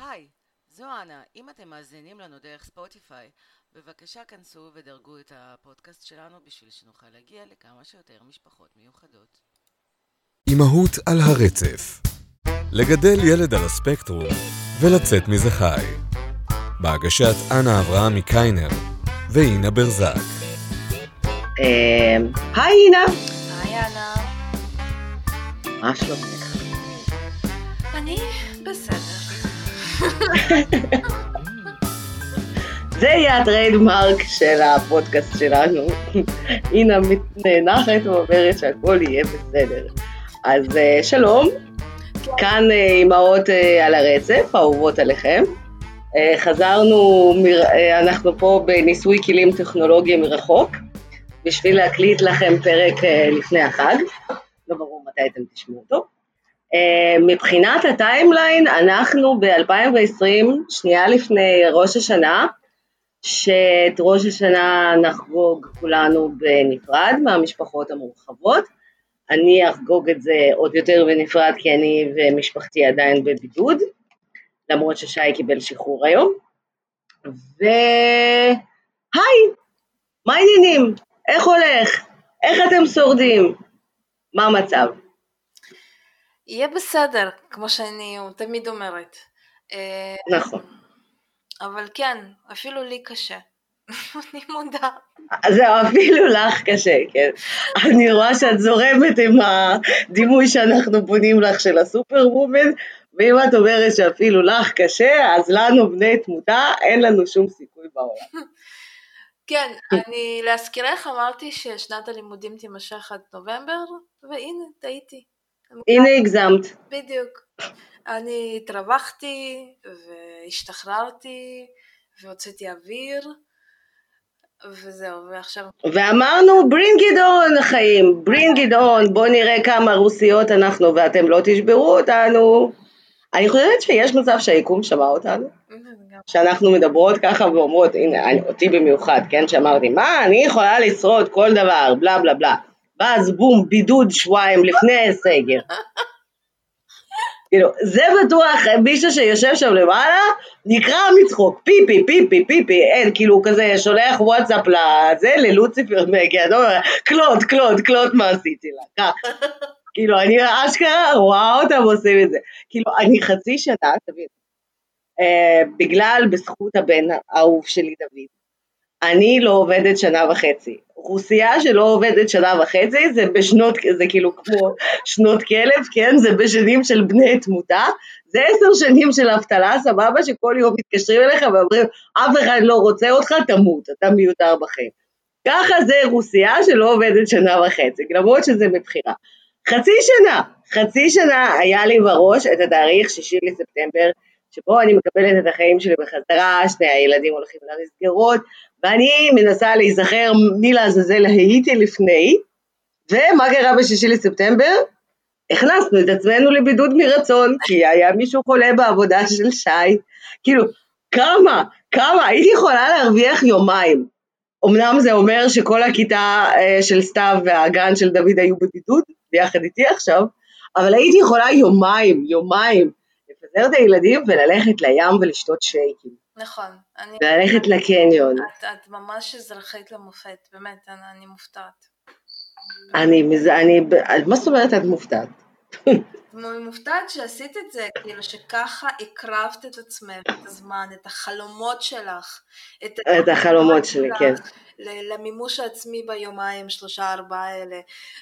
היי, זו אנה. אם אתם מאזינים לנו דרך ספוטיפיי, בבקשה כנסו ודרגו את הפודקאסט שלנו בשביל שנוכל להגיע לכמה שיותר משפחות מיוחדות. אימהות על הרצף לגדל ילד על הספקטרום ולצאת מזה חי. בהגשת אנה אברהם מקיינר ואינה ברזק. אמ, היי אינה, היי אנה. מה שלומך? אני בסדר. זה יהיה הטריידמרק של הפודקאסט שלנו. אינה נאנחת ואומרת שהכל יהיה בסדר. אז אה, שלום, כאן אה, אימהות אה, על הרצף, אהובות עליכם. חזרנו, אנחנו פה בניסוי כלים טכנולוגיים מרחוק, בשביל להקליט לכם פרק לפני החג, לא ברור מתי אתם תשמעו אותו. אה, מבחינת הטיימליין, אנחנו ב-2020, שנייה לפני ראש השנה, שאת ראש השנה נחגוג כולנו בנפרד מהמשפחות המורחבות. אני אחגוג את זה עוד יותר בנפרד כי אני ומשפחתי עדיין בבידוד, למרות ששי קיבל שחרור היום. והי, מה העניינים? איך הולך? איך אתם שורדים? מה המצב? יהיה בסדר, כמו שאני תמיד אומרת. אה, נכון. אבל כן, אפילו לי קשה. אני מודה. זהו, אפילו לך קשה, כן. אני רואה שאת זורמת עם הדימוי שאנחנו בונים לך של הסופר וומן, ואם את אומרת שאפילו לך קשה, אז לנו בני תמותה, אין לנו שום סיכוי בעולם. כן, אני להזכירך אמרתי ששנת הלימודים תימשך עד נובמבר, והנה, טעיתי. הנה הגזמת. בדיוק. אני התרווחתי והשתחררתי והוצאתי אוויר וזהו, ועכשיו ואמרנו, bring it on, חיים, bring it on, בואו נראה כמה רוסיות אנחנו ואתם לא תשברו אותנו. אני חושבת שיש מצב שהיקום שמע אותנו. שאנחנו מדברות ככה ואומרות, הנה, אני, אותי במיוחד, כן, שאמרתי, מה, אני יכולה לשרוד כל דבר, בלה בלה בלה. ואז בום, בידוד שבועיים לפני סגר. כאילו, זה בטוח מישהו שיושב שם למעלה, נקרע מצחוק, פיפי, פיפי, פיפי, אין, כאילו, כזה שולח וואטסאפ לזה, ללוציפר אומר, קלוט, קלוט, קלוט מה עשיתי לה, ככה. כאילו, אני אשכרה רואה אותם עושים את זה. כאילו, אני חצי שנה, תבין, אה, בגלל, בזכות הבן האהוב שלי דוד, אני לא עובדת שנה וחצי. רוסיה שלא עובדת שנה וחצי זה בשנות, זה כאילו כמו שנות כלב, כן? זה בשנים של בני תמותה. זה עשר שנים של אבטלה, סבבה, שכל יום מתקשרים אליך ואומרים, אף אחד לא רוצה אותך, תמות, אתה מיותר בחיים. ככה זה רוסיה שלא עובדת שנה וחצי, למרות שזה מבחירה. חצי שנה, חצי שנה היה לי בראש את התאריך שישי לספטמבר, שבו אני מקבלת את החיים שלי בחזרה, שני הילדים הולכים למסגרות, ואני מנסה להיזכר מי לעזאזל הייתי לפני, ומה קרה בשישי לספטמבר? הכנסנו את עצמנו לבידוד מרצון, כי היה מישהו חולה בעבודה של שי. כאילו, כמה, כמה, הייתי יכולה להרוויח יומיים. אמנם זה אומר שכל הכיתה אה, של סתיו והגן של דוד היו בבידוד, ביחד איתי עכשיו, אבל הייתי יכולה יומיים, יומיים, לפזר את הילדים וללכת לים ולשתות שייקים, נכון, אני... וללכת לקניון. את, את ממש אזרחית למופת, באמת, אני, אני מופתעת. אני, אני, מה זאת אומרת את מופתעת? אני מופתעת שעשית את זה, כאילו שככה הקרבת את עצמך, את הזמן, את החלומות שלך. את, את החלומות שלי, כן. למימוש העצמי ביומיים, שלושה, ארבעה האלה.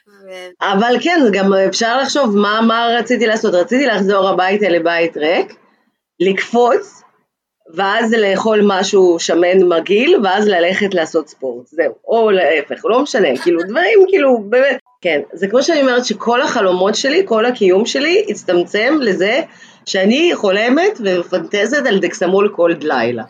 ו... אבל כן, גם אפשר לחשוב מה, מה רציתי לעשות. רציתי לחזור הביתה לבית ריק, לקפוץ, ואז לאכול משהו שמן מגעיל, ואז ללכת לעשות ספורט. זהו. או להפך, לא משנה, כאילו דברים כאילו באמת. כן, זה כמו שאני אומרת שכל החלומות שלי, כל הקיום שלי, הצטמצם לזה שאני חולמת ומפנטזת על דקסמול כל לילה.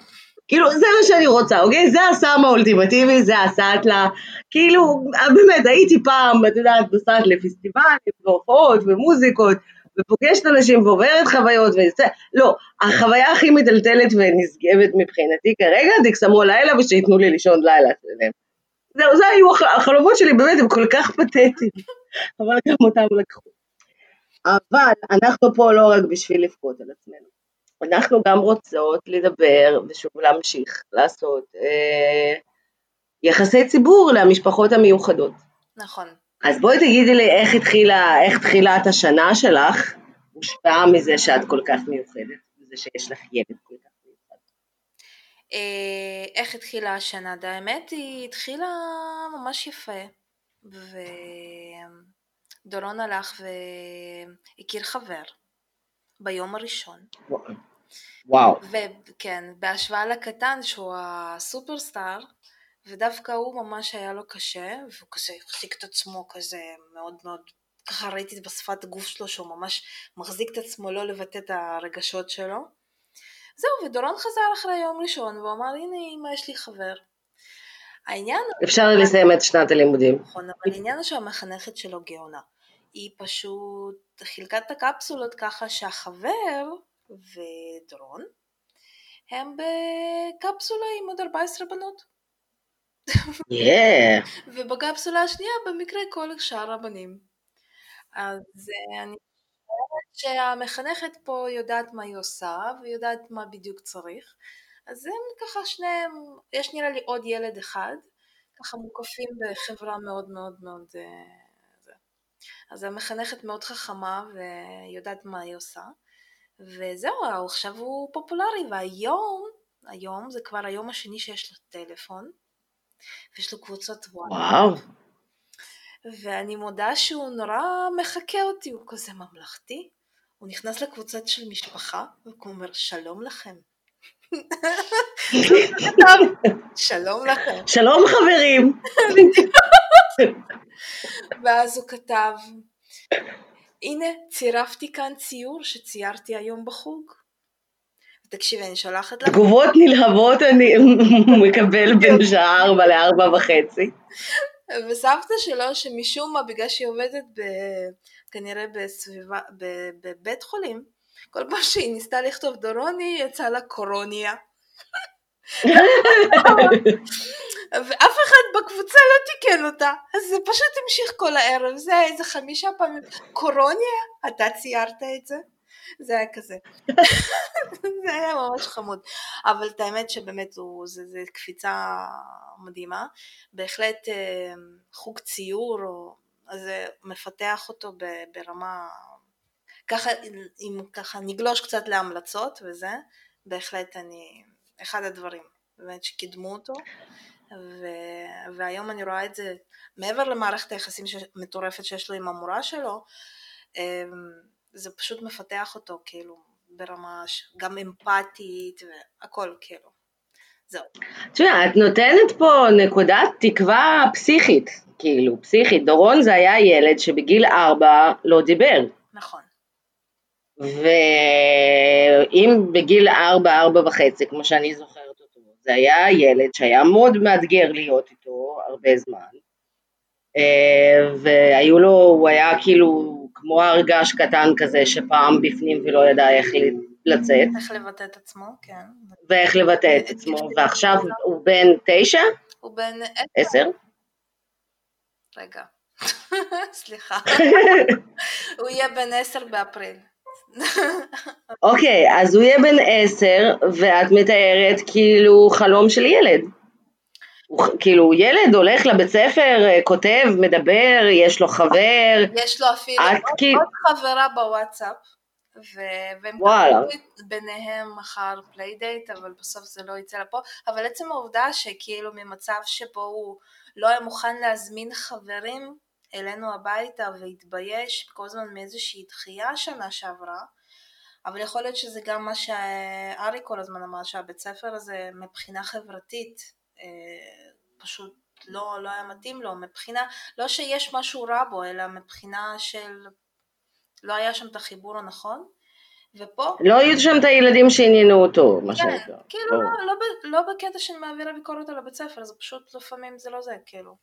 כאילו, זה מה שאני רוצה, אוקיי? זה הסם האולטימטיבי, זה הסאטלה. כאילו, באמת, הייתי פעם, את יודעת, נוסעת לפסטיבלים, והופעות, ומוזיקות, ופוגשת אנשים ועוברת חוויות, וזה, לא, החוויה הכי מטלטלת ונשגבת מבחינתי כרגע, דקסמול לילה ושייתנו לי לישון לילה שלם. זהו, זה היו הח- החלומות שלי, באמת, הם כל כך פתטיים, אבל גם אותם לקחו. אבל אנחנו פה לא רק בשביל לבכות על עצמנו. אנחנו גם רוצות לדבר ושוב להמשיך לעשות אה, יחסי ציבור למשפחות המיוחדות. נכון. אז בואי תגידי לי איך התחילה, איך תחילת השנה שלך הושפעה מזה שאת כל כך מיוחדת, מזה שיש לך ילד כל כך מיוחד. אה, איך התחילה השנה? האמת היא התחילה ממש יפה. ודורון הלך והכיר חבר ביום הראשון. וואו. וכן, בהשוואה לקטן שהוא הסופרסטאר, ודווקא הוא ממש היה לו קשה, והוא כזה החזיק את עצמו כזה מאוד מאוד, ככה ראיתי בשפת הגוף שלו שהוא ממש מחזיק את עצמו לא לבטא את הרגשות שלו. זהו, ודורון חזר אחרי יום ראשון, והוא אמר, הנה אמא, יש לי חבר. העניין... אפשר לסיים את שנת הלימודים. נכון, אבל העניין הוא שהמחנכת שלו גאונה. היא פשוט חילקה את הקפסולות ככה שהחבר ודורון הם בקפסולה עם עוד 14 בנות. ובקפסולה השנייה במקרה כל שאר הבנים. אז אה, אני חושבת שהמחנכת פה יודעת מה היא עושה ויודעת מה בדיוק צריך. אז הם ככה שניהם, יש נראה לי עוד ילד אחד, ככה מוקפים בחברה מאוד מאוד מאוד... אה, אז המחנכת מאוד חכמה ויודעת מה היא עושה. וזהו, עכשיו הוא פופולרי, והיום, היום זה כבר היום השני שיש לו טלפון, ויש לו קבוצות וואו. ואני מודה שהוא נורא מחקה אותי, הוא כזה ממלכתי. הוא נכנס לקבוצות של משפחה, והוא אומר שלום לכם. שלום לכם. שלום חברים. ואז הוא כתב, הנה צירפתי כאן ציור שציירתי היום בחוג. תקשיבי, אני שולחת לך... תגובות נלהבות אני מקבל בין שעה ארבע לארבע וחצי. וסבתא שלו, שמשום מה, בגלל שהיא עובדת ב... כנראה בסביבה, בבית חולים, כל פעם שהיא ניסתה לכתוב דורוני, יצא לה קורוניה. ואף אחד בקבוצה לא תיקן אותה, אז זה פשוט המשיך כל הערב, זה איזה חמישה פעמים, קורוניה, אתה ציירת את זה? זה היה כזה. זה היה ממש חמוד. אבל את האמת שבאמת הוא, זה, זה קפיצה מדהימה. בהחלט אה, חוג ציור, או, אז זה מפתח אותו ברמה... ככה, אם ככה נגלוש קצת להמלצות וזה, בהחלט אני, אחד הדברים באמת שקידמו אותו. ו... והיום אני רואה את זה, מעבר למערכת היחסים המטורפת שיש לו עם המורה שלו, אמ, זה פשוט מפתח אותו כאילו ברמה גם אמפתית והכל כאילו, זהו. תשמע, את נותנת פה נקודת תקווה פסיכית, כאילו, פסיכית. דורון זה היה ילד שבגיל ארבע לא דיבר. נכון. ואם בגיל ארבע, ארבע וחצי, כמו שאני זוכרת אותו, זה היה ילד שהיה מאוד מאתגר להיות איתו הרבה זמן, והיו לו, הוא היה כאילו כמו הרגש קטן כזה שפעם בפנים ולא ידע איך לצאת. איך לבטא את עצמו, כן. ואיך לבטא את עצמו, ועכשיו הוא בן תשע? הוא בן עשר. רגע, סליחה. הוא יהיה בן עשר באפריל. אוקיי, אז הוא יהיה בן עשר, ואת מתארת כאילו חלום של ילד. הוא כאילו ילד הולך לבית ספר, אה, כותב, מדבר, יש לו חבר. יש לו אפילו עוד, כי... עוד חברה בוואטסאפ, והם קראו ביניהם מחר playdate, אבל בסוף זה לא יצא לפה, אבל עצם העובדה שכאילו ממצב שבו הוא לא היה מוכן להזמין חברים אלינו הביתה והתבייש כל הזמן מאיזושהי דחייה שנה שעברה, אבל יכול להיות שזה גם מה שארי כל הזמן אמר, שהבית ספר הזה מבחינה חברתית פשוט לא, לא היה מתאים לו מבחינה, לא שיש משהו רע בו, אלא מבחינה של לא היה שם את החיבור הנכון, ופה... לא היו שם את הילדים שעניינו אותו, מה כן, שנקרא. כאילו, לא, לא, לא בקטע של מעבירה ביקורת על הבית ספר, זה פשוט לפעמים זה לא זה, כאילו.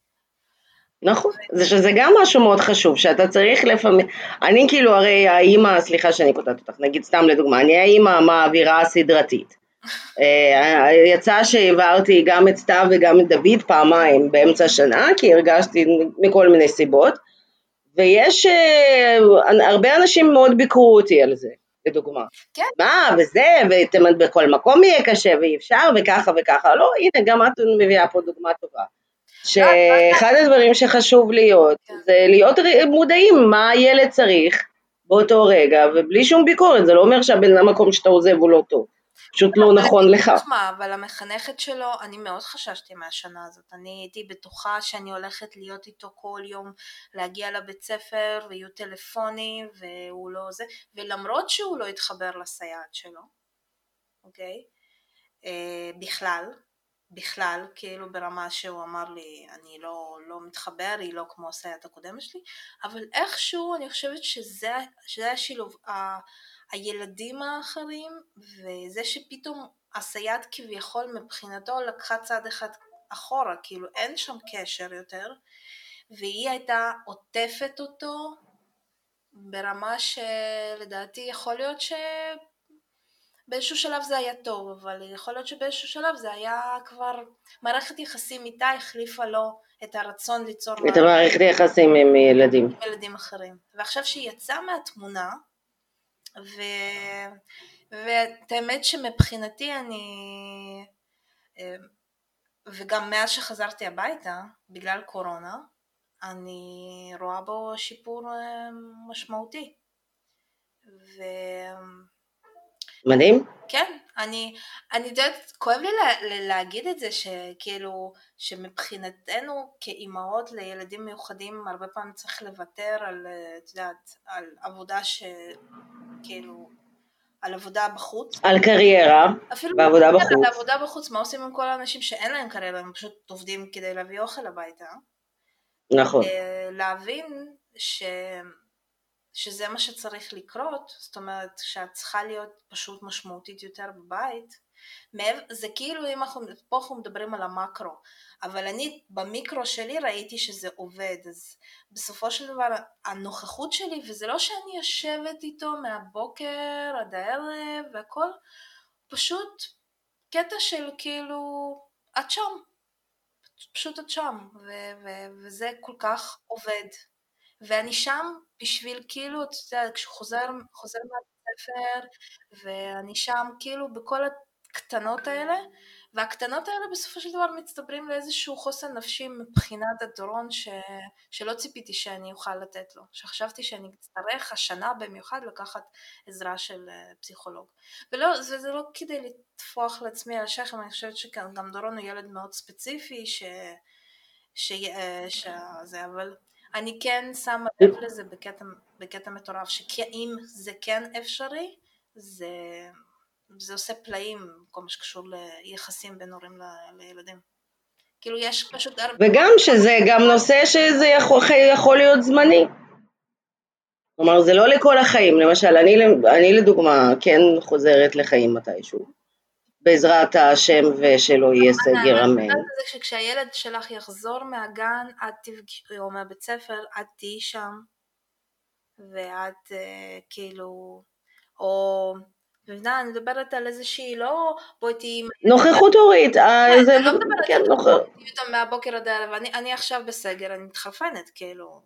נכון, זה שזה גם משהו מאוד חשוב, שאתה צריך לפעמים, אני כאילו הרי האימא, סליחה שאני קוטעת אותך, נגיד סתם לדוגמה, אני האימא המעבירה הסדרתית. אה, יצא שהעברתי גם את סתיו וגם את דוד פעמיים באמצע השנה, כי הרגשתי מכל מיני סיבות, ויש, אה, הרבה אנשים מאוד ביקרו אותי על זה. לדוגמה. כן. מה, וזה, ואתם בכל מקום יהיה קשה ואי אפשר, וככה וככה. לא, הנה, גם את מביאה פה דוגמה טובה. שאחד הדברים שחשוב להיות, כן. זה להיות מודעים מה הילד צריך באותו רגע, ובלי שום ביקורת, זה לא אומר שהבן המקום שאתה עוזב הוא לא טוב. פשוט לא נכון לך. מה, אבל המחנכת שלו, אני מאוד חששתי מהשנה הזאת. אני הייתי בטוחה שאני הולכת להיות איתו כל יום, להגיע לבית ספר, ויהיו טלפונים, והוא לא זה, ולמרות שהוא לא התחבר לסייעת שלו, אוקיי? אה, בכלל, בכלל, כאילו ברמה שהוא אמר לי, אני לא, לא מתחבר, היא לא כמו הסייעת הקודמת שלי, אבל איכשהו אני חושבת שזה, שזה השילוב, ה, הילדים האחרים, וזה שפתאום הסייעת כביכול מבחינתו לקחה צעד אחד אחורה, כאילו אין שם קשר יותר, והיא הייתה עוטפת אותו ברמה שלדעתי יכול להיות ש... באיזשהו שלב זה היה טוב, אבל יכול להיות שבאיזשהו שלב זה היה כבר, מערכת יחסים איתה החליפה לו את הרצון ליצור את המערכת היחסים עם ילדים. עם ילדים אחרים. ועכשיו שהיא יצאה מהתמונה, ו... ואת האמת שמבחינתי אני, אה, וגם מאז שחזרתי הביתה, בגלל קורונה, אני רואה בו שיפור אה, משמעותי. ו... מדהים? כן, אני, אני יודעת, כואב לי לה, לה- להגיד את זה, שכאילו, שמבחינתנו כאימהות לילדים מיוחדים, הרבה פעמים צריך לוותר על, את יודעת, על עבודה שכאילו, על עבודה בחוץ. על קריירה, אפילו בעבודה בחוץ. על עבודה בחוץ, מה עושים עם כל האנשים שאין להם קריירה, הם פשוט עובדים כדי להביא אוכל הביתה. נכון. אה, להבין ש... שזה מה שצריך לקרות, זאת אומרת שאת צריכה להיות פשוט משמעותית יותר בבית, זה כאילו אם אנחנו, פה אנחנו מדברים על המקרו, אבל אני במיקרו שלי ראיתי שזה עובד, אז בסופו של דבר הנוכחות שלי, וזה לא שאני יושבת איתו מהבוקר עד הערב והכל, פשוט קטע של כאילו, את שם, פשוט את שם, ו- ו- וזה כל כך עובד. ואני שם בשביל כאילו, אתה יודע, כשהוא חוזר, מהבית ספר, ואני שם כאילו בכל הקטנות האלה, והקטנות האלה בסופו של דבר מצטברים לאיזשהו חוסן נפשי מבחינת הדורון ש... שלא ציפיתי שאני אוכל לתת לו, שחשבתי שאני אצטרך השנה במיוחד לקחת עזרה של אה, פסיכולוג. ולא, זה, זה לא כדי לטפוח לעצמי על השכם, אני חושבת שגם דורון הוא ילד מאוד ספציפי, ש... ש... אה, שזה, אבל אני כן שמה לב לזה בקטע, בקטע מטורף, שאם זה כן אפשרי, זה, זה עושה פלאים, כל מה שקשור ליחסים בין הורים ל- לילדים. כאילו יש פשוט הרבה... וגם שזה גם נושא שזה יכול, יכול להיות זמני. כלומר, זה לא לכל החיים. למשל, אני, אני לדוגמה כן חוזרת לחיים מתישהו, בעזרת השם ושלא יהיה סגר אמן. זה שכשהילד שלך יחזור מהגן, את תפגשי, או מהבית ספר, את תהיי שם, ואת אה, כאילו, או, מבינה, אני מדברת על איזושהי, לא בואי תהיי... נוכחות הורית, אה, כן, זה, אני לא מדברת כן, על נוכחות. מהבוקר עד הערב, אני, אני עכשיו בסגר, אני מתחרפנת, כאילו,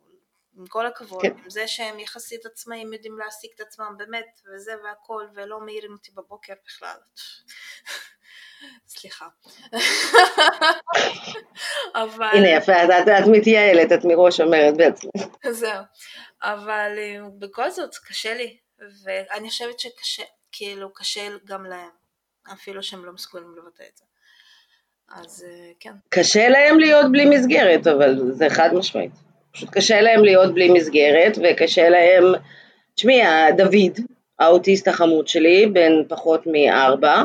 עם כל הכבוד, כן. עם זה שהם יחסית עצמאים יודעים להעסיק את עצמם באמת, וזה והכל, ולא מעירים אותי בבוקר בכלל. סליחה. אבל... הנה יפה, את, את, את מתייעלת, את מראש אומרת בעצמך. זהו. אבל אה, בכל זאת קשה לי, ואני חושבת שקשה, כאילו קשה גם להם, אפילו שהם לא מסוגלים לבטא את זה. אז אה, כן. קשה להם להיות בלי מסגרת, אבל זה חד משמעית. פשוט קשה להם להיות בלי מסגרת, וקשה להם... תשמעי, דוד, האוטיסט החמוד שלי, בן פחות מארבע,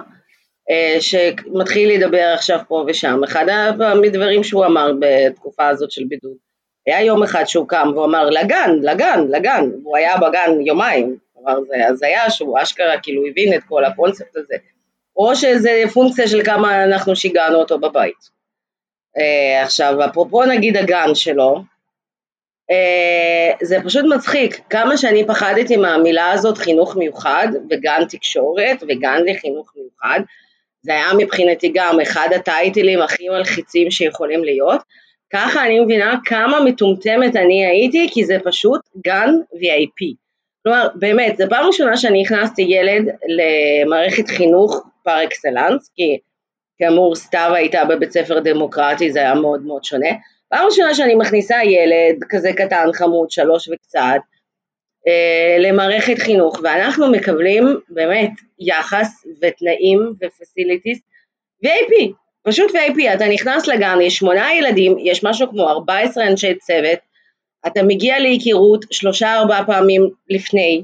אה, שמתחיל לדבר עכשיו פה ושם, אחד הדברים שהוא אמר בתקופה הזאת של בידוד, היה יום אחד שהוא קם והוא אמר לגן, לגן, לגן, והוא היה בגן יומיים, כלומר זה הזיה שהוא אשכרה כאילו הבין את כל הקונספט הזה, או שזה פונקציה של כמה אנחנו שיגענו אותו בבית. Uh, עכשיו, אפרופו נגיד הגן שלו, זה פשוט מצחיק, כמה שאני פחדתי מהמילה הזאת חינוך מיוחד, וגן תקשורת, וגן לחינוך מיוחד, זה היה מבחינתי גם אחד הטייטלים הכי מלחיצים שיכולים להיות, ככה אני מבינה כמה מטומטמת אני הייתי, כי זה פשוט גן VIP. כלומר, באמת, זו פעם ראשונה שאני הכנסתי ילד למערכת חינוך פר אקסלנס, כי כאמור סתיו הייתה בבית ספר דמוקרטי, זה היה מאוד מאוד שונה. פעם ראשונה שאני מכניסה ילד כזה קטן, חמוד, שלוש וקצת, אה, למערכת חינוך, ואנחנו מקבלים באמת יחס ותנאים ופסיליטיס VIP, פשוט VIP, אתה נכנס לגן, יש שמונה ילדים, יש משהו כמו 14 אנשי צוות, אתה מגיע להיכרות שלושה ארבעה פעמים לפני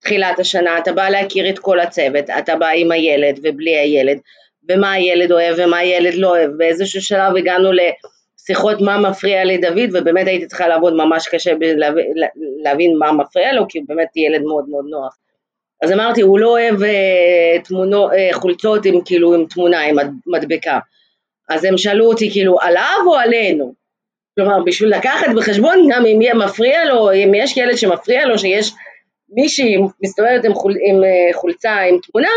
תחילת השנה, אתה בא להכיר את כל הצוות, אתה בא עם הילד ובלי הילד, ומה הילד אוהב ומה הילד לא אוהב, באיזשהו שלב הגענו לשיחות מה מפריע לדוד, ובאמת הייתי צריכה לעבוד ממש קשה להבין מה מפריע לו, כי הוא באמת ילד מאוד מאוד נוח. אז אמרתי, הוא לא אוהב אה, תמונו, אה, חולצות עם כאילו עם תמונה, עם מדבקה. אז הם שאלו אותי כאילו, עליו או עלינו? כלומר, בשביל לקחת בחשבון גם אם יהיה מפריע לו, אם יש ילד שמפריע לו, שיש מישהי מסתובבת עם, חול, עם אה, חולצה עם תמונה,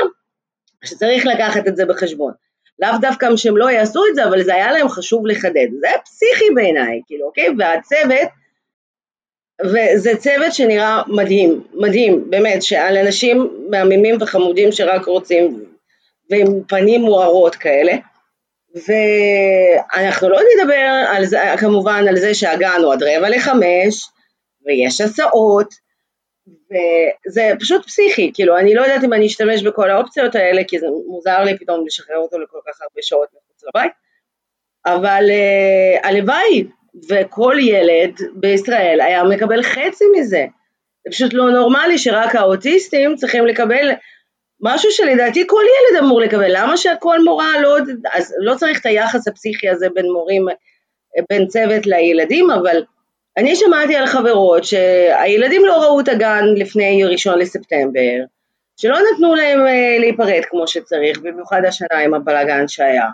שצריך לקחת את זה בחשבון. לאו דווקא שהם לא יעשו את זה, אבל זה היה להם חשוב לחדד. זה היה פסיכי בעיניי, כאילו, אוקיי? והצוות, וזה צוות שנראה מדהים, מדהים, באמת, שעל אנשים מהממים וחמודים שרק רוצים, ועם פנים מוארות כאלה. ואנחנו לא נדבר על זה, כמובן על זה שהגן הוא עד רבע לחמש, ויש הסעות, וזה פשוט פסיכי, כאילו אני לא יודעת אם אני אשתמש בכל האופציות האלה, כי זה מוזר לי פתאום לשחרר אותו לכל כך הרבה שעות מחוץ לבית, אבל uh, הלוואי וכל ילד בישראל היה מקבל חצי מזה. זה פשוט לא נורמלי שרק האוטיסטים צריכים לקבל משהו שלדעתי כל ילד אמור לקבל, למה שכל מורה לא, אז לא צריך את היחס הפסיכי הזה בין מורים, בין צוות לילדים, אבל אני שמעתי על חברות שהילדים לא ראו את הגן לפני ראשון לספטמבר, שלא נתנו להם אה, להיפרד כמו שצריך, במיוחד השנה עם הבלאגן שהיה.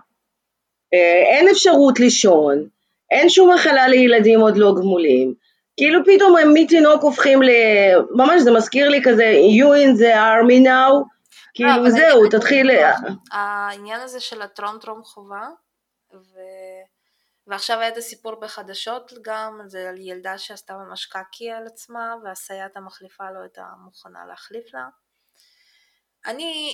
אה, אין אפשרות לישון, אין שום מחלה לילדים עוד לא גמולים, כאילו פתאום הם מתינוק הופכים ל... ממש זה מזכיר לי כזה you in the army now, כאילו זהו, תתחיל... העניין הזה של הטרום טרום חובה, ו... ועכשיו היה את הסיפור בחדשות גם, זה על ילדה שעשתה ממש קקי על עצמה, והסייעת המחליפה לא הייתה מוכנה להחליף לה. אני,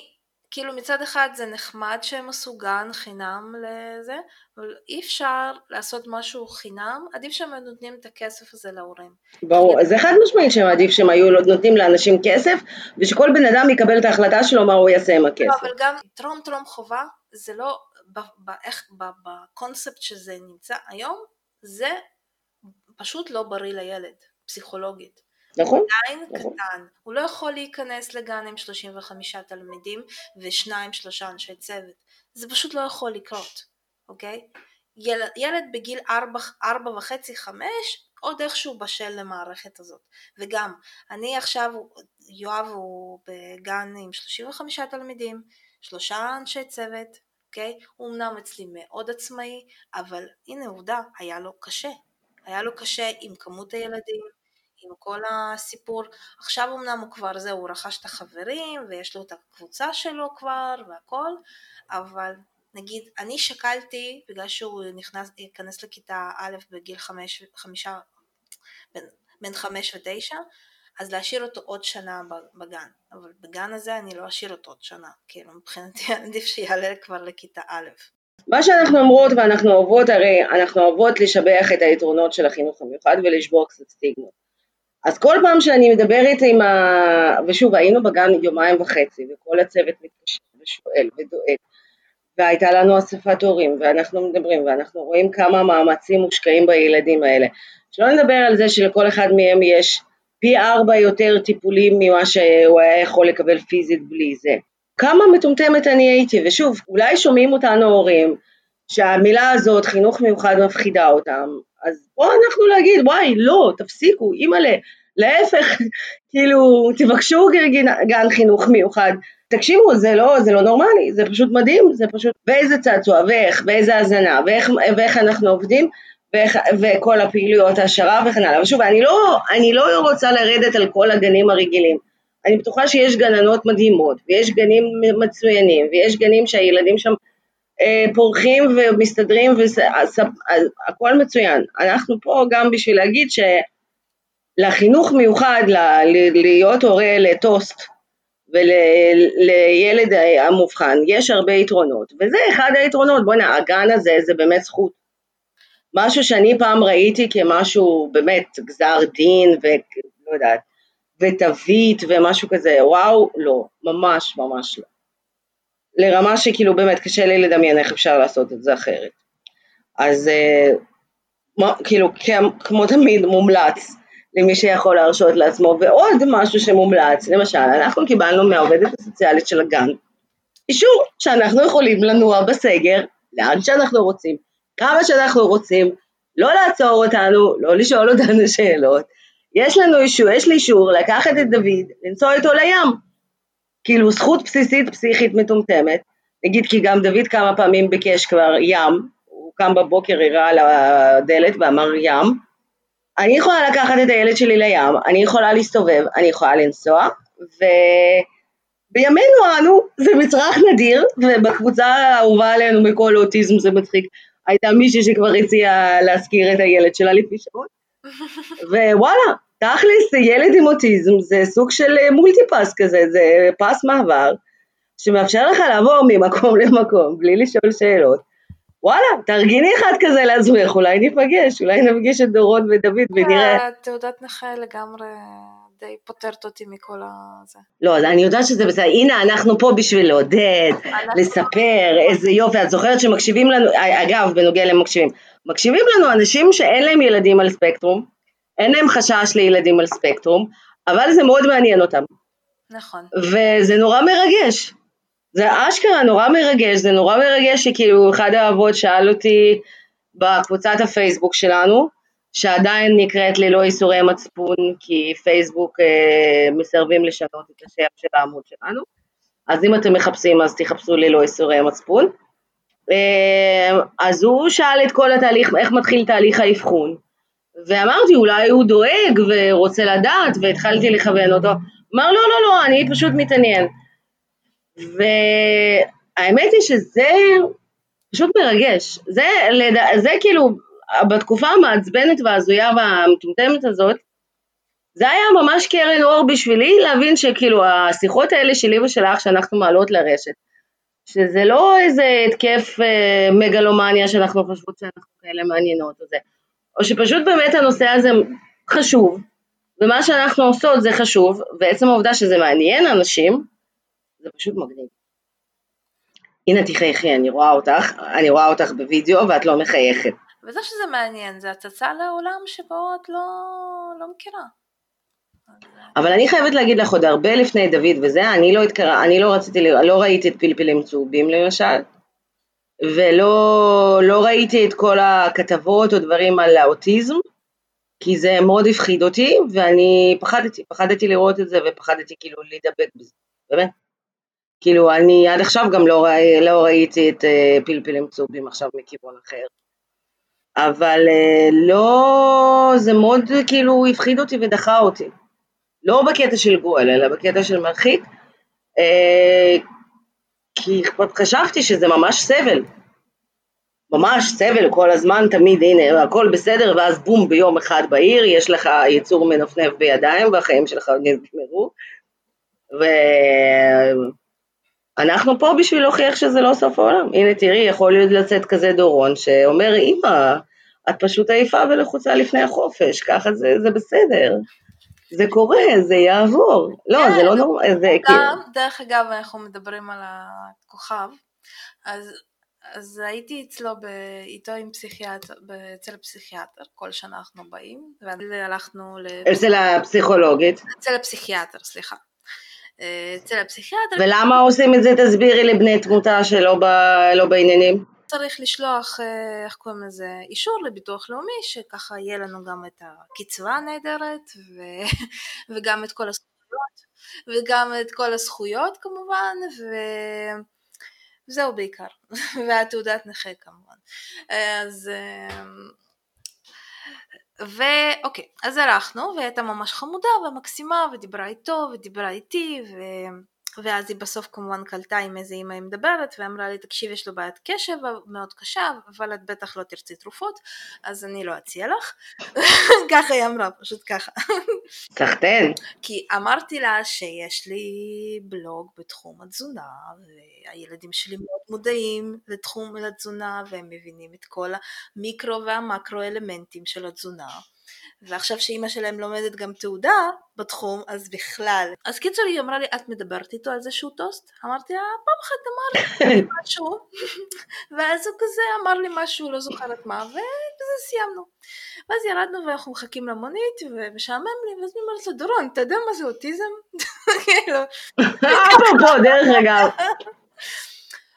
כאילו מצד אחד זה נחמד שהם עשו גן חינם לזה, אבל אי אפשר לעשות משהו חינם, עדיף שהם נותנים את הכסף הזה להורים. ברור, זה חד משמעית שעדיף שהם היו נותנים לאנשים כסף, ושכל בן אדם יקבל את ההחלטה שלו מה הוא יעשה עם הכסף. לא, אבל גם טרום טרום חובה, זה לא, בקונספט שזה נמצא היום, זה פשוט לא בריא לילד, פסיכולוגית. נכון. עדיין נכון. קטן, הוא לא יכול להיכנס לגן עם 35 תלמידים ושניים שלושה אנשי צוות, זה פשוט לא יכול לקרות, אוקיי? ילד, ילד בגיל 4, 4 וחצי, 5, עוד איכשהו בשל למערכת הזאת. וגם, אני עכשיו, יואב הוא בגן עם 35 תלמידים, שלושה אנשי צוות, אוקיי? הוא אמנם אצלי מאוד עצמאי, אבל הנה עובדה, היה לו קשה. היה לו קשה עם כמות הילדים, עם כל הסיפור. עכשיו אמנם הוא כבר זה, הוא רכש את החברים ויש לו את הקבוצה שלו כבר והכל, אבל נגיד אני שקלתי, בגלל שהוא נכנס, ייכנס לכיתה א' בגיל חמש, חמישה, בין, בין חמש ותשע, אז להשאיר אותו עוד שנה בגן, אבל בגן הזה אני לא אשאיר אותו עוד שנה, כאילו מבחינתי עדיף שיעלה כבר לכיתה א'. מה שאנחנו אומרות ואנחנו אוהבות, הרי אנחנו אוהבות לשבח את היתרונות של החינוך המיוחד ולשבור קצת סטיגמות. אז כל פעם שאני מדברת עם ה... ושוב, היינו בגן יומיים וחצי, וכל הצוות מתקשר ושואל ודואג, והייתה לנו אספת הורים, ואנחנו מדברים, ואנחנו רואים כמה מאמצים מושקעים בילדים האלה. שלא נדבר על זה שלכל אחד מהם יש פי ארבע יותר טיפולים ממה שהוא היה יכול לקבל פיזית בלי זה. כמה מטומטמת אני הייתי, ושוב, אולי שומעים אותנו הורים שהמילה הזאת, חינוך מיוחד, מפחידה אותם, אז בואו אנחנו להגיד, וואי, לא, תפסיקו, אימא'לה, להפך, כאילו, תבקשו גן חינוך מיוחד. תקשיבו, זה לא, זה לא נורמלי, זה פשוט מדהים, זה פשוט, ואיזה צעצוע, ואיך, ואיזה הזנה, ואיך, ואיך אנחנו עובדים, וכל הפעילויות העשרה וכן הלאה. ושוב, אני לא, אני לא רוצה לרדת על כל הגנים הרגילים. אני בטוחה שיש גננות מדהימות, ויש גנים מצוינים, ויש גנים שהילדים שם אה, פורחים ומסתדרים, והכל מצוין. אנחנו פה גם בשביל להגיד ש... לחינוך מיוחד, ל- להיות הורה לטוסט ולילד המובחן, יש הרבה יתרונות, וזה אחד היתרונות, בוא'נה, הגן הזה זה באמת זכות. משהו שאני פעם ראיתי כמשהו באמת גזר דין ולא יודעת, ותווית ומשהו כזה, וואו, לא, ממש ממש לא. לרמה שכאילו באמת קשה לי לדמיין איך אפשר לעשות את זה אחרת. אז אה, כאילו כמו תמיד מומלץ למי שיכול להרשות לעצמו, ועוד משהו שמומלץ, למשל אנחנו קיבלנו מהעובדת הסוציאלית של הגן אישור שאנחנו יכולים לנוע בסגר לאן שאנחנו רוצים, כמה שאנחנו רוצים, לא לעצור אותנו, לא לשאול אותנו שאלות, יש לנו אישור, יש לי אישור לקחת את דוד, לנסוע איתו לים. כאילו זכות בסיסית פסיכית מטומטמת, נגיד כי גם דוד כמה פעמים ביקש כבר ים, הוא קם בבוקר, הראה על הדלת ואמר ים, אני יכולה לקחת את הילד שלי לים, אני יכולה להסתובב, אני יכולה לנסוע, ובימינו אנו זה מצרך נדיר, ובקבוצה האהובה עלינו מכל אוטיזם זה מצחיק, הייתה מישהי שכבר הציעה להשכיר את הילד שלה לפני שעות, ווואלה, תכלס ילד עם אוטיזם זה סוג של אה, מולטיפס כזה, זה פס מעבר שמאפשר לך לעבור ממקום למקום בלי לשאול שאלות. וואלה, תארגני אחד כזה לעצמך, אולי ניפגש, אולי נפגיש את דורון ודוד ונראה. תעודת נכה לגמרי די פותרת אותי מכל הזה. לא, אני יודעת שזה בסדר, הנה אנחנו פה בשביל לעודד, לספר, איזה יופי, את זוכרת שמקשיבים לנו, אגב, בנוגע למקשיבים, מקשיבים לנו אנשים שאין להם ילדים על ספקטרום, אין להם חשש לילדים על ספקטרום, אבל זה מאוד מעניין אותם. נכון. וזה נורא מרגש. זה אשכרה נורא מרגש, זה נורא מרגש שכאילו אחד האבות שאל אותי בקבוצת הפייסבוק שלנו, שעדיין נקראת ללא איסורי מצפון, כי פייסבוק אה, מסרבים לשנות את השם של העמוד שלנו, אז אם אתם מחפשים אז תחפשו ללא איסורי מצפון. אה, אז הוא שאל את כל התהליך, איך מתחיל תהליך האבחון, ואמרתי אולי הוא דואג ורוצה לדעת, והתחלתי לכוון אותו, אמר לא לא לא, אני פשוט מתעניין. והאמת היא שזה פשוט מרגש, זה, זה כאילו בתקופה המעצבנת וההזויה והמטומטמת הזאת, זה היה ממש קרן אור בשבילי להבין שכאילו השיחות האלה שלי ושלך שאנחנו מעלות לרשת, שזה לא איזה התקף אה, מגלומניה שאנחנו חושבות שאנחנו כאלה מעניינות או זה, או שפשוט באמת הנושא הזה חשוב, ומה שאנחנו עושות זה חשוב, ועצם העובדה שזה מעניין אנשים, זה פשוט מגניב. הנה תחייכי, אני רואה אותך, אני רואה אותך בווידאו ואת לא מחייכת. וזה שזה מעניין, זה הצצה לעולם שבו את לא, לא מכירה. אבל אני חייבת להגיד לך עוד הרבה לפני דוד וזה, אני לא התקרא, אני לא רציתי, לא ראיתי את פלפלים צהובים למשל, ולא לא ראיתי את כל הכתבות או דברים על האוטיזם, כי זה מאוד הפחיד אותי, ואני פחדתי, פחדתי לראות את זה ופחדתי כאילו להידבק בזה, באמת. כאילו אני עד עכשיו גם לא, ראי, לא ראיתי את uh, פלפלים צהובים עכשיו מכיוון אחר. אבל uh, לא, זה מאוד כאילו הפחיד אותי ודחה אותי. לא בקטע של גואל, אלא בקטע של מרחיק, uh, כי חשבתי שזה ממש סבל. ממש סבל כל הזמן, תמיד הנה הכל בסדר ואז בום ביום אחד בעיר יש לך יצור מנפנף בידיים והחיים שלך נגמרו ואנחנו פה בשביל להוכיח שזה לא סוף העולם, הנה תראי יכול להיות לצאת כזה דורון שאומר אמא את פשוט עייפה ולחוצה לפני החופש, ככה זה, זה בסדר, זה קורה, זה יעבור, לא זה לא נורמלי, זה כאילו. דרך אגב אנחנו מדברים על הכוכב, אז אז הייתי אצלו, ב... איתו עם פסיכיאטר, אצל הפסיכיאטר, כל שנה אנחנו באים, והלכנו ל... אצל הפסיכולוגית. אצל הפסיכיאטר, סליחה. אה, אצל הפסיכיאטר. ולמה עושים את זה? תסבירי לבני תמותה שלא ב... לא בעניינים. צריך לשלוח, אה, איך קוראים לזה, אישור לביטוח לאומי, שככה יהיה לנו גם את הקצבה הנהדרת, ו... וגם את כל הזכויות, וגם את כל הזכויות כמובן, ו... זהו בעיקר, והתעודת נכה כמובן. אז... ואוקיי, אז הלכנו, והיא הייתה ממש חמודה ומקסימה, ודיברה איתו, ודיברה איתי, ואז היא בסוף כמובן קלטה עם איזה אימא היא מדברת ואמרה לי תקשיב יש לו בעיית קשב מאוד קשה אבל את בטח לא תרצי תרופות אז אני לא אציע לך. ככה היא אמרה פשוט ככה. סחטיין. כי אמרתי לה שיש לי בלוג בתחום התזונה והילדים שלי מאוד מודעים לתחום התזונה והם מבינים את כל המיקרו והמקרו אלמנטים של התזונה ועכשיו שאימא שלהם לומדת גם תעודה בתחום, אז בכלל. אז קיצור היא אמרה לי, את מדברת איתו על זה שהוא טוסט? אמרתי לה, פעם אחת אמר לי משהו, ואז הוא כזה אמר לי משהו, לא זוכרת מה, ובזה סיימנו. ואז ירדנו ואנחנו מחכים למונית, ומשעמם לי, ואז אני אומרת לו, דורון, אתה יודע מה זה אוטיזם? כאילו. אפרופו, דרך אגב.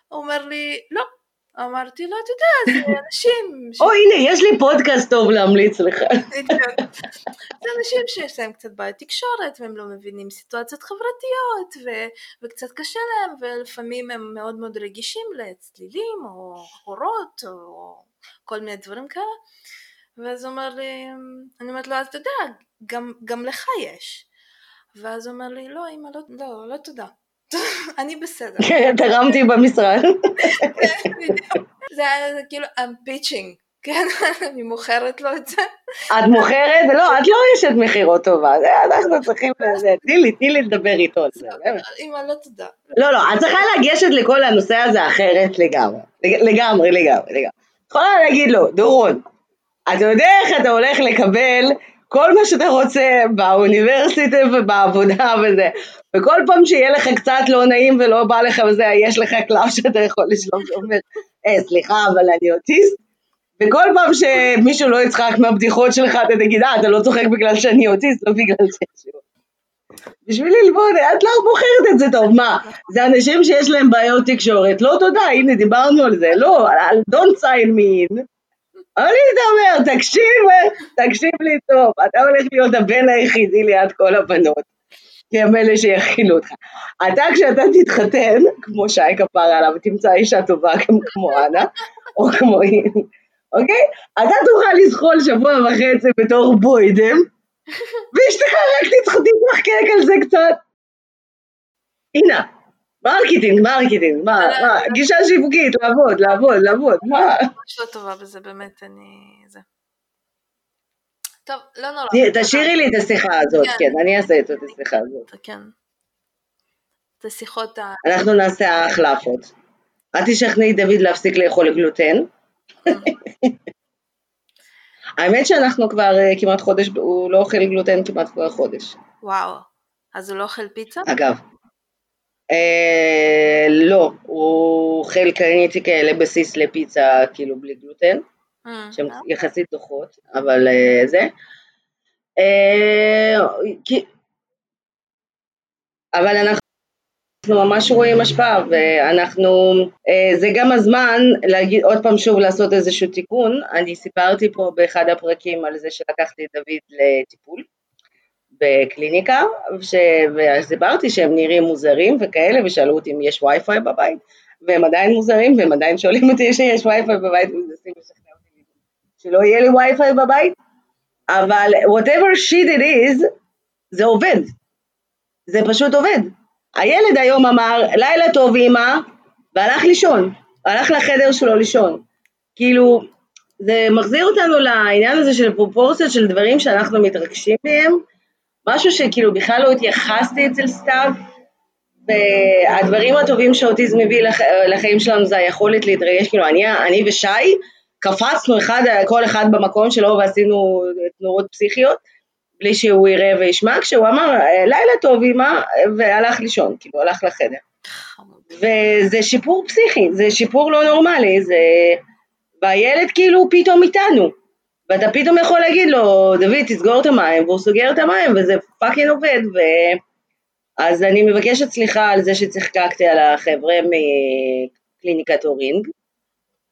הוא אומר לי, לא. אמרתי לו, אתה יודע, זה אנשים... או הנה, יש לי פודקאסט טוב להמליץ לך. זה אנשים שיש להם קצת בעיית תקשורת, והם לא מבינים סיטואציות חברתיות, ו- וקצת קשה להם, ולפעמים הם מאוד מאוד רגישים לצלילים, או אורות, או כל מיני דברים כאלה. ואז הוא אומר לי, אני אומרת לו, אז אתה יודע, גם, גם לך יש. ואז הוא אומר לי, לא, אמא, לא, לא, לא תודה. אני בסדר. כן, תרמתי במשרד. זה היה כאילו, I'm pitching. כן, אני מוכרת לו את זה. את מוכרת? לא, את לא אשת מכירות טובה, אנחנו צריכים, תני לי, תני לי לדבר איתו על זה. אמא, לא תודה. לא, לא, את צריכה לגשת לכל הנושא הזה אחרת לגמרי. לגמרי, לגמרי, לגמרי. יכולה להגיד לו, דורון, אתה יודע איך אתה הולך לקבל כל מה שאתה רוצה באוניברסיטה ובעבודה וזה, וכל פעם שיהיה לך קצת לא נעים ולא בא לך וזה, יש לך קלף שאתה יכול לשלום שאומר, אה, סליחה, אבל אני אוטיסט. וכל פעם שמישהו לא יצחק מהבדיחות שלך, אתה תגיד, אה, אתה לא צוחק בגלל שאני אוטיסט, לא בגלל זה. בשביל ללמוד, את לא בוחרת את זה טוב, מה? זה אנשים שיש להם בעיות תקשורת, לא תודה, הנה דיברנו על זה, לא, don't sign me in. אני מדבר, תקשיב, תקשיב לי טוב, אתה הולך להיות הבן היחידי ליד כל הבנות. כי הם אלה שיכילו אותך. אתה כשאתה תתחתן, כמו שי כפרה עליו, תמצא אישה טובה גם כמו אנה, או כמו היא, אוקיי? אתה תוכל לזחול שבוע וחצי בתור בוידם, ואשתך רק תצחקק על זה קצת. הנה, marketing, marketing, מה, מה, גישה שיווקית, לעבוד, לעבוד, לעבוד, מה? ממש לא טובה בזה, באמת, אני... זה. טוב, לא נורא. תשאירי לי את השיחה הזאת, כן, כן אני אעשה את השיחה הזאת. כן. את השיחות ה... אנחנו נעשה החלפות. את תשכנעי דוד להפסיק לאכול גלוטן. האמת שאנחנו כבר אה, כמעט חודש, הוא לא אוכל גלוטן כמעט כבר חודש. וואו, אז הוא לא אוכל פיצה? אגב. אה, לא, הוא אוכל קניתי כאלה בסיס לפיצה כאילו בלי גלוטן. אה, שהן אוקיי. יחסית דוחות, אבל אה, זה. אה, אבל אנחנו ממש רואים השפעה ואנחנו, זה גם הזמן להגיד עוד פעם שוב לעשות איזשהו תיקון, אני סיפרתי פה באחד הפרקים על זה שלקחתי את דוד לטיפול בקליניקה, ש... וסיפרתי שהם נראים מוזרים וכאלה ושאלו אותי אם יש וי-פיי בבית והם עדיין מוזרים והם עדיין שואלים אותי שיש וי-פיי בבית ומנסים לשכנע שלא יהיה לי וי-פיי בבית, אבל whatever shit it is, זה עובד. זה פשוט עובד. הילד היום אמר, לילה טוב אמא, והלך לישון, הלך לחדר שלו לישון. כאילו, זה מחזיר אותנו לעניין הזה של פרופורציות של דברים שאנחנו מתרגשים מהם, משהו שכאילו בכלל לא התייחסתי אצל סתיו, והדברים הטובים שאוטיזם מביא לח... לחיים שלנו זה היכולת להתרגש, כאילו אני, אני ושי, קפצנו אחד, כל אחד במקום שלו ועשינו תנועות פסיכיות, בלי שהוא יראה וישמע, כשהוא אמר לילה טוב אמא, והלך לישון, כאילו הלך לחדר. וזה שיפור פסיכי, זה שיפור לא נורמלי, זה... והילד כאילו פתאום איתנו, ואתה פתאום יכול להגיד לו, דוד תסגור את המים, והוא סוגר את המים, וזה fucking עובד, ו... אז אני מבקשת סליחה על זה שצחקקתי על החבר'ה מקליניקת אורינג,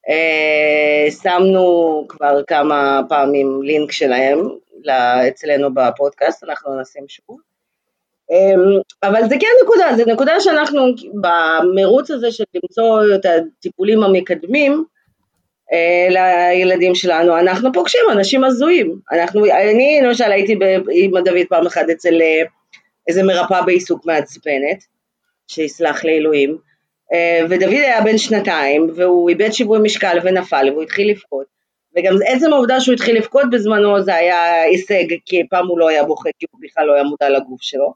אה, שמנו כבר כמה פעמים לינק שלהם אצלנו בפודקאסט, אנחנו נשים שוב. אמ, אבל זה כן נקודה, זה נקודה שאנחנו במרוץ הזה של למצוא את הטיפולים המקדמים לילדים שלנו, אנחנו פוגשים אנשים הזויים. אנחנו, אני למשל הייתי עם דוד פעם אחת אצל אה, איזה מרפאה בעיסוק מעצבנת, שיסלח לאלוהים, אה, ודוד היה בן שנתיים, והוא איבד שיווי משקל ונפל, והוא התחיל לבכות. וגם עצם העובדה שהוא התחיל לבכות בזמנו זה היה הישג, כי פעם הוא לא היה בוכה, כי הוא בכלל לא היה מודע לגוף שלו.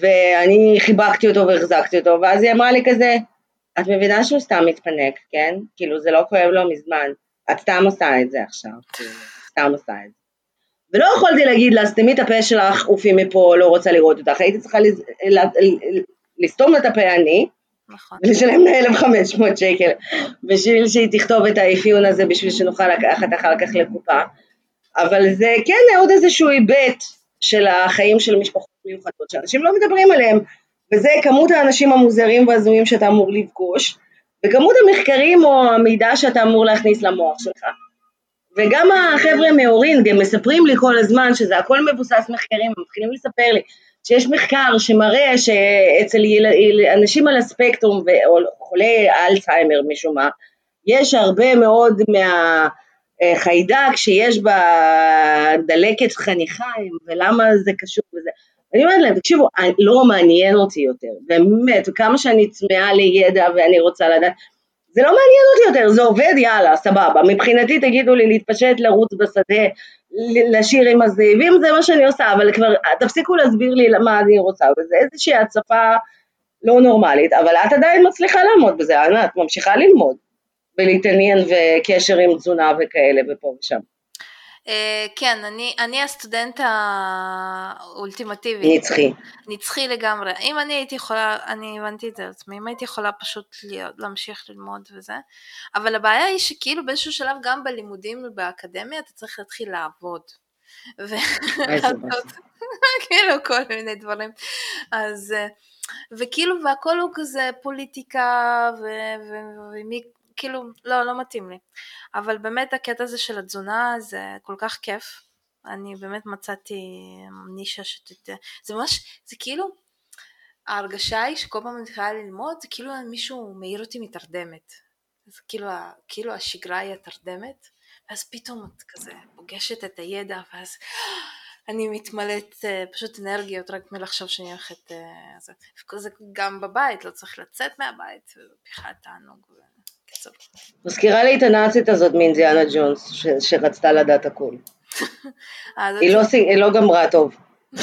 ואני חיבקתי אותו והחזקתי אותו, ואז היא אמרה לי כזה, את מבינה שהוא סתם מתפנק, כן? כאילו זה לא כואב לו מזמן, את סתם עושה את זה עכשיו, כאילו, סתם עושה את זה. ולא יכולתי להגיד לה, סתמי את הפה שלך, עופי מפה, לא רוצה לראות אותך, הייתי צריכה לסתום את הפה אני, נכון. ולשלם לה 1,500 שקל בשביל שהיא תכתוב את האפיון הזה בשביל שנוכל לקחת אחר כך לקופה. אבל זה כן עוד איזשהו היבט של החיים של משפחות מיוחדות שאנשים לא מדברים עליהם, וזה כמות האנשים המוזרים והזויים שאתה אמור לפגוש, וכמות המחקרים או המידע שאתה אמור להכניס למוח שלך. וגם החבר'ה מאורין גם מספרים לי כל הזמן שזה הכל מבוסס מחקרים, הם מתחילים לספר לי שיש מחקר שמראה שאצל אנשים על הספקטרום וחולי אלצהיימר משום מה, יש הרבה מאוד מהחיידק שיש בדלקת חניכיים ולמה זה קשור וזה. אני אומרת להם, תקשיבו, לא מעניין אותי יותר, באמת, כמה שאני צמאה לידע ואני רוצה לדעת, זה לא מעניין אותי יותר, זה עובד, יאללה, סבבה. מבחינתי תגידו לי להתפשט, לרוץ בשדה, לשיר עם הזאבים, זה מה שאני עושה, אבל כבר תפסיקו להסביר לי מה אני רוצה, וזה איזושהי הצפה לא נורמלית, אבל את עדיין מצליחה לעמוד בזה, ענת, ממשיכה ללמוד, ולהתעניין וקשר עם תזונה וכאלה ופה ושם. אה, כן, אני, אני הסטודנט האולטימטיבי. נצחי. נצחי לגמרי. אם אני הייתי יכולה, אני הבנתי את זה על עצמי, אם הייתי יכולה פשוט להיות, להמשיך ללמוד וזה, אבל הבעיה היא שכאילו באיזשהו שלב גם בלימודים באקדמיה אתה צריך להתחיל לעבוד. כאילו כל מיני דברים. אז, אה, וכאילו והכל הוא כזה פוליטיקה ומי כאילו, לא, לא מתאים לי. אבל באמת הקטע הזה של התזונה זה כל כך כיף. אני באמת מצאתי נישה שתת... זה ממש, זה כאילו, ההרגשה היא שכל פעם אני מתחילה ללמוד, זה כאילו מישהו מעיר אותי מתרדמת. זה כאילו, כאילו השגרה היא התרדמת, ואז פתאום את כזה פוגשת את הידע, ואז אני מתמלאת uh, פשוט אנרגיות רק מלחשוב שאני הולכת... Uh, זה גם בבית, לא צריך לצאת מהבית, ובכלל תענוג. בקיצור. מזכירה לי את הנאצית הזאת מאינדיאנה ג'ונס, ש- שרצתה לדעת הכול. אה, היא לא, היא לא גמרה טוב.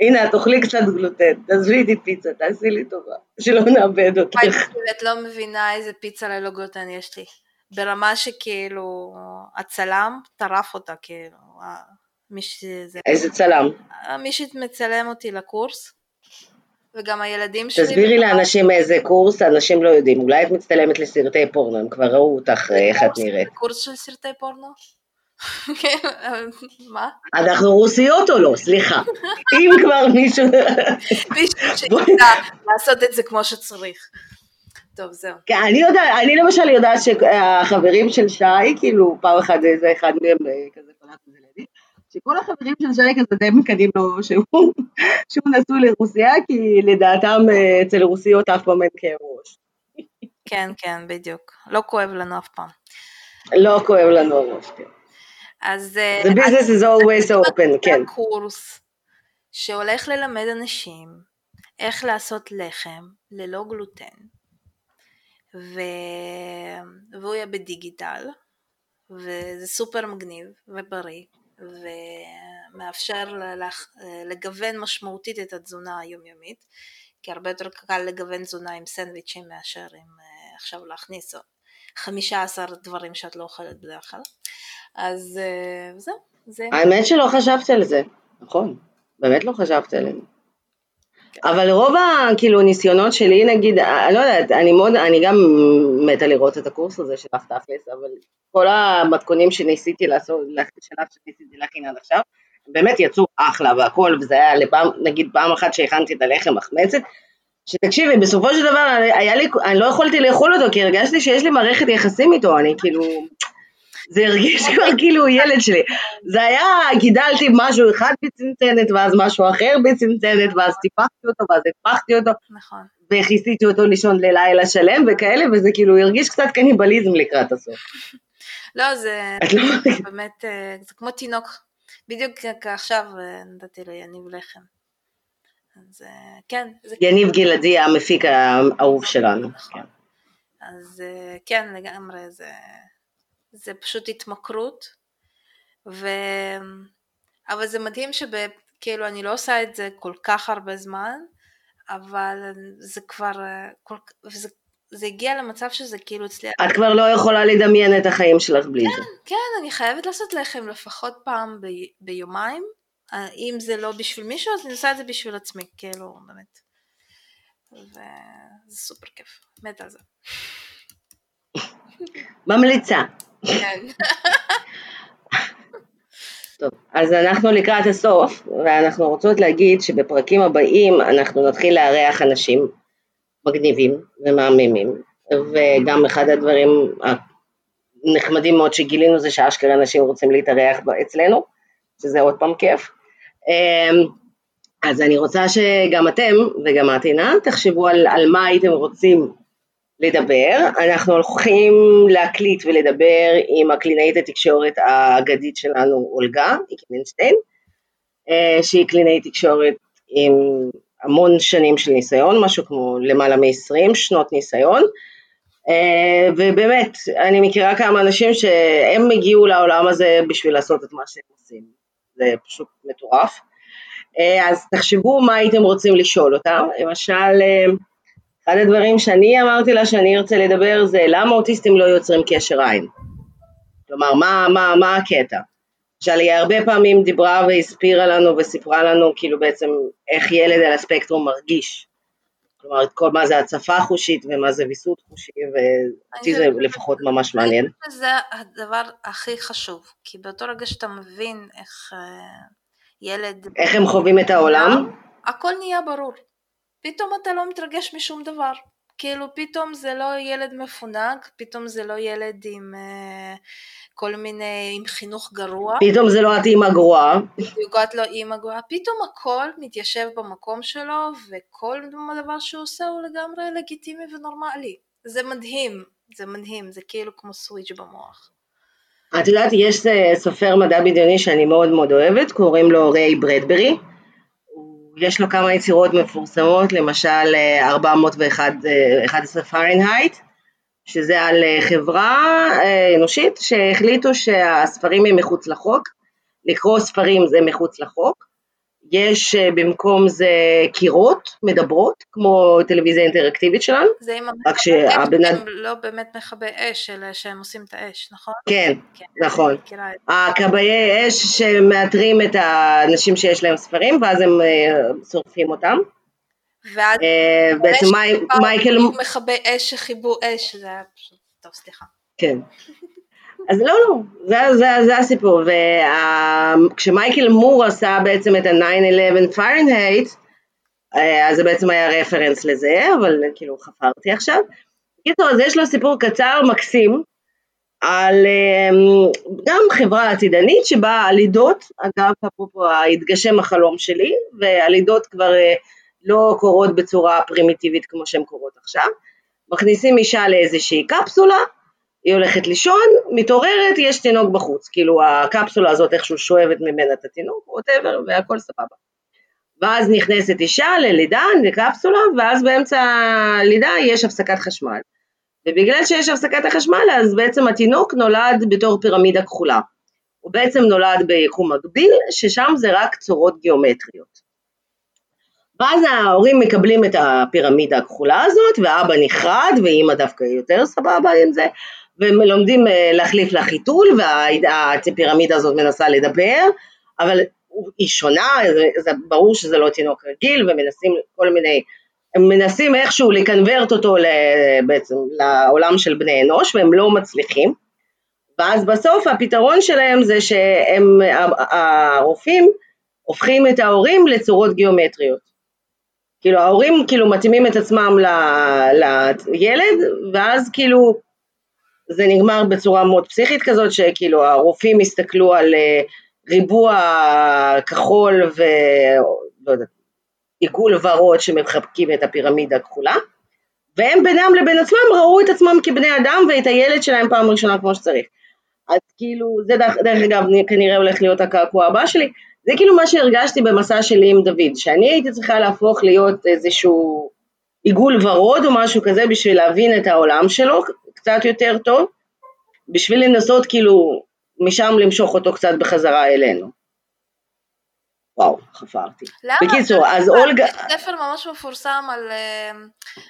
הנה, את אוכלי קצת גלוטן, תעזבי איתי פיצה, תעשי לי טובה, שלא נאבד אותך. את לא מבינה איזה פיצה ללא גלוטן יש לי. ברמה שכאילו, הצלם טרף אותה, כאילו. מי שזה... איזה צלם? מי שמצלם אותי לקורס, וגם הילדים שלי... תסבירי לאנשים איזה קורס, אנשים לא יודעים, אולי את מצטלמת לסרטי פורנו, הם כבר ראו אותך איך את נראית. קורס של סרטי פורנו? כן, מה? אנחנו רוסיות או לא? סליחה. אם כבר מישהו... מישהו שידע לעשות את זה כמו שצריך. טוב, זהו. כן, אני יודעת, אני למשל יודעת שהחברים של שי, כאילו, פעם אחת איזה אחד מהם אה, כזה קלט את זה שכל החברים של שי כזה די מקדים לו שהוא, שהוא נשוי לרוסיה, כי לדעתם אה, אצל רוסיות אף פעם אין כאב ראש. כן, כן, בדיוק. לא כואב לנו אף פעם. לא כואב לנו הראש, כן. אז... אה, The business is always open, כן. קורס שהולך ללמד אנשים איך לעשות לחם ללא גלוטן, ו... והוא יהיה בדיגיטל, וזה סופר מגניב ובריא, ומאפשר לגוון משמעותית את התזונה היומיומית, כי הרבה יותר קל לגוון תזונה עם סנדוויצ'ים מאשר עם אה, עכשיו להכניס חמישה עשר דברים שאת לא אוכלת בדרך כלל. אז אה, זהו, זה... האמת שלא חשבתי על זה, נכון, באמת לא חשבתי על זה. אבל רוב כאילו ניסיונות שלי נגיד, אני לא יודעת, אני מאוד, אני גם מתה לראות את הקורס הזה שלך תכלס, אבל כל המתכונים שניסיתי לעשות, שלב שניסיתי להכין עד עכשיו, באמת יצאו אחלה והכל, וזה היה לפעם, נגיד פעם אחת שהכנתי את הלחם מחמצת, שתקשיבי, בסופו של דבר היה לי, אני לא יכולתי לאכול אותו, כי הרגשתי שיש לי מערכת יחסים איתו, אני כאילו, זה הרגיש כבר כאילו ילד שלי. זה היה, גידלתי משהו אחד בצנצנת, ואז משהו אחר בצנצנת, ואז טיפחתי אותו, ואז הפכתי אותו. נכון. וכיסיתי אותו לישון ללילה שלם וכאלה, וזה כאילו הרגיש קצת קניבליזם לקראת הסוף. לא, זה לא באמת, אה, זה כמו תינוק. בדיוק עכשיו אה, נתתי ליניב לחם. אז אה, כן, זה יניב גלעדי המפיק האהוב שלנו. נכון. אז כן, לגמרי, זה, זה פשוט התמכרות, ו... אבל זה מדהים שכאילו אני לא עושה את זה כל כך הרבה זמן, אבל זה כבר, כל... וזה, זה הגיע למצב שזה כאילו אצלי... את כבר לא יכולה לדמיין את החיים שלך בלי זה. כן, אני חייבת לעשות לחם לפחות פעם ב... ביומיים. אה, אם זה לא בשביל מישהו, אז אני עושה את זה בשביל עצמי, כאילו, באמת. וזה סופר כיף, מת על זה. ממליצה. כן. טוב, אז אנחנו לקראת הסוף, ואנחנו רוצות להגיד שבפרקים הבאים אנחנו נתחיל לארח אנשים מגניבים ומהממים, וגם אחד הדברים הנחמדים מאוד שגילינו זה שאשכרה אנשים רוצים להתארח אצלנו, שזה עוד פעם כיף. אמ, אז אני רוצה שגם אתם וגם את עינה תחשבו על, על מה הייתם רוצים לדבר. אנחנו הולכים להקליט ולדבר עם הקלינאית התקשורת האגדית שלנו, אולגה איקמנשטיין, אה, שהיא קלינאית תקשורת עם המון שנים של ניסיון, משהו כמו למעלה מ-20 שנות ניסיון. אה, ובאמת, אני מכירה כמה אנשים שהם הגיעו לעולם הזה בשביל לעשות את מה שהם עושים. זה פשוט מטורף. אה, אז תחשבו מה הייתם רוצים לשאול אותה. למשל, אחד הדברים שאני אמרתי לה שאני ארצה לדבר זה למה אוטיסטים לא יוצרים קשר עין. כלומר, מה, מה, מה הקטע? למשל, היא הרבה פעמים דיברה והסבירה לנו וסיפרה לנו כאילו בעצם איך ילד על הספקטרום מרגיש. כלומר, את כל מה זה הצפה חושית ומה זה ויסות חושי, ואותי זה לפחות ממש מעניין. שזה הדבר הכי חשוב, כי באותו רגע שאתה מבין איך אה, ילד... איך הם חווים את העולם? הכל נהיה ברור. פתאום אתה לא מתרגש משום דבר. כאילו פתאום זה לא ילד מפונק, פתאום זה לא ילד עם uh, כל מיני, עם חינוך גרוע. פתאום זה לא את אימא גרועה. בדיוק את לא אימא גרועה, פתאום הכל מתיישב במקום שלו וכל דבר שהוא עושה הוא לגמרי לגיטימי ונורמלי. זה מדהים, זה מדהים, זה כאילו כמו switch במוח. את יודעת, יש אה, סופר מדע בדיוני שאני מאוד מאוד אוהבת, קוראים לו ריי ברדברי. יש לו כמה יצירות מפורסמות, למשל 411 פארנהייט, שזה על אה, חברה אה, אנושית שהחליטו שהספרים הם מחוץ לחוק, לקרוא ספרים זה מחוץ לחוק, יש אה, במקום זה קירות מדברות, כמו טלוויזיה אינטראקטיבית שלנו. זה עם המכבי אש, הם לא באמת מכבי אש, אלא שהם עושים את האש, נכון? כן, כן נכון. הכבאי אש שמאתרים את האנשים שיש להם ספרים, ואז הם אה, שורפים אותם. ואז אה, בעצם מייקל... מכבי אש שכיבו אש, זה היה פשוט... טוב, סליחה. כן. אז לא, לא, זה, זה, זה הסיפור, וכשמייקל מור עשה בעצם את ה-9-11 פארנהייט, אז זה בעצם היה רפרנס לזה, אבל כאילו חפרתי עכשיו. בקיצור, אז יש לו סיפור קצר מקסים, על אמ, גם חברה עתידנית שבה הלידות, אגב אפרופו התגשם החלום שלי, והלידות כבר אה, לא קורות בצורה פרימיטיבית כמו שהן קורות עכשיו, מכניסים אישה לאיזושהי קפסולה, היא הולכת לישון, מתעוררת, יש תינוק בחוץ, כאילו הקפסולה הזאת איכשהו שואבת ממנה את התינוק, ווטאבר, והכל סבבה. ואז נכנסת אישה ללידה, לקפסולה, ואז באמצע הלידה יש הפסקת חשמל. ובגלל שיש הפסקת החשמל, אז בעצם התינוק נולד בתור פירמידה כחולה. הוא בעצם נולד ביקום מקביל, ששם זה רק צורות גיאומטריות. ואז ההורים מקבלים את הפירמידה הכחולה הזאת, ואבא נחרד, ואימא דווקא יותר סבבה עם זה, והם לומדים אה, להחליף לה חיתול, והפירמידה הזאת מנסה לדבר, אבל היא שונה, זה, זה ברור שזה לא תינוק רגיל, ומנסים כל מיני, הם מנסים איכשהו לקנברט אותו בעצם לעולם של בני אנוש, והם לא מצליחים. ואז בסוף הפתרון שלהם זה שהם, הרופאים הופכים את ההורים לצורות גיאומטריות. כאילו ההורים כאילו מתאימים את עצמם לילד, ואז כאילו זה נגמר בצורה מאוד פסיכית כזאת, שכאילו הרופאים הסתכלו על אה, ריבוע כחול ולא יודעת, עיגול ורוד שמחבקים את הפירמידה הכחולה, והם בינם לבין עצמם ראו את עצמם כבני אדם ואת הילד שלהם פעם ראשונה כמו שצריך. אז כאילו, זה דרך, דרך אגב כנראה הולך להיות הקעקוע הבא שלי, זה כאילו מה שהרגשתי במסע שלי עם דוד, שאני הייתי צריכה להפוך להיות איזשהו עיגול ורוד או משהו כזה בשביל להבין את העולם שלו קצת יותר טוב, בשביל לנסות כאילו משם למשוך אותו קצת בחזרה אלינו. וואו, חפרתי. למה? בקיצור, אז אולגה... יש ספר ממש מפורסם על אה,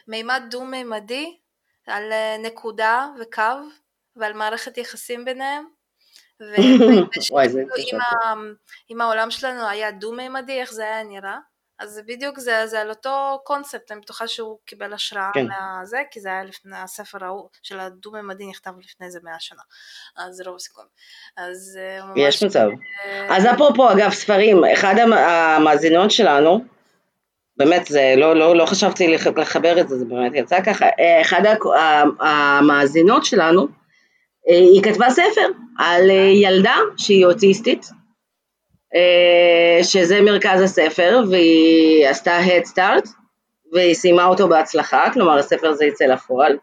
מימד דו-מימדי, על אה, נקודה וקו, ועל מערכת יחסים ביניהם. ו- וואי, זה אם, ה- אם העולם שלנו היה דו-מימדי, איך זה היה נראה? אז זה בדיוק זה, זה על אותו קונספט, אני בטוחה שהוא קיבל השראה כן. מהזה, כי זה היה לפני הספר ההוא של הדו-מימדי נכתב לפני איזה מאה שנה, אז רוב הסיכון. אז אה, ממש... יש מצב. אה, אז אפרופו, אגב, ספרים, אחד המ- המאזינות שלנו, באמת, זה לא, לא, לא חשבתי לח- לחבר את זה, זה באמת יצא ככה, אה, אחד המאזינות שלנו, היא כתבה ספר על ילדה שהיא אוטיסטית, שזה מרכז הספר, והיא עשתה Head Start, והיא סיימה אותו בהצלחה, כלומר הספר הזה יצא לפועל,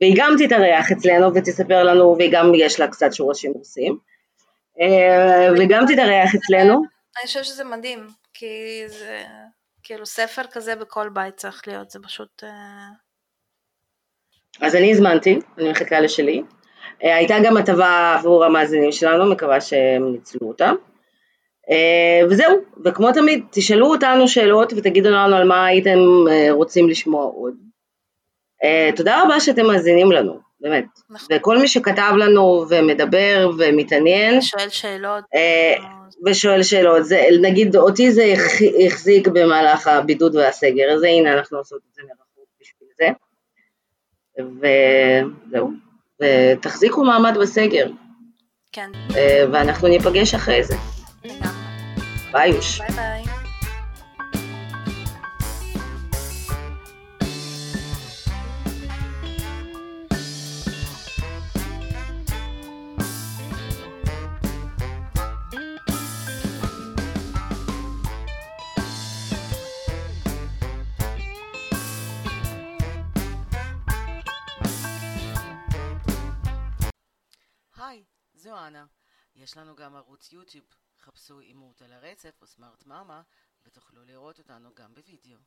והיא גם תתארח אצלנו ותספר לנו, והיא גם יש לה קצת שורשים רוסים, אה, וגם תתארח אצלנו. אני חושבת שזה מדהים, כי זה כאילו ספר כזה בכל בית צריך להיות, זה פשוט... אה, אז אני הזמנתי, אני מחכה לשלי. אה, הייתה גם הטבה עבור המאזינים שלנו, מקווה שהם ניצלו אותה. אה, וזהו, וכמו תמיד, תשאלו אותנו שאלות ותגידו לנו על מה הייתם אה, רוצים לשמוע עוד. אה, תודה רבה שאתם מאזינים לנו, באמת. נכון. וכל מי שכתב לנו ומדבר ומתעניין, שואל שאלות. ושואל שאלות, זה, נגיד אותי זה החזיק במהלך הבידוד והסגר, אז הנה אנחנו עושות את זה מרחוק בשביל זה. וזהו, ותחזיקו מעמד בסגר, כן, ואנחנו ניפגש אחרי זה. ביי יוש. ביי ביי. היי, זו אנה. יש לנו גם ערוץ יוטיוב. חפשו אימות על הרצף או סמארט מאמה ותוכלו לראות אותנו גם בווידאו.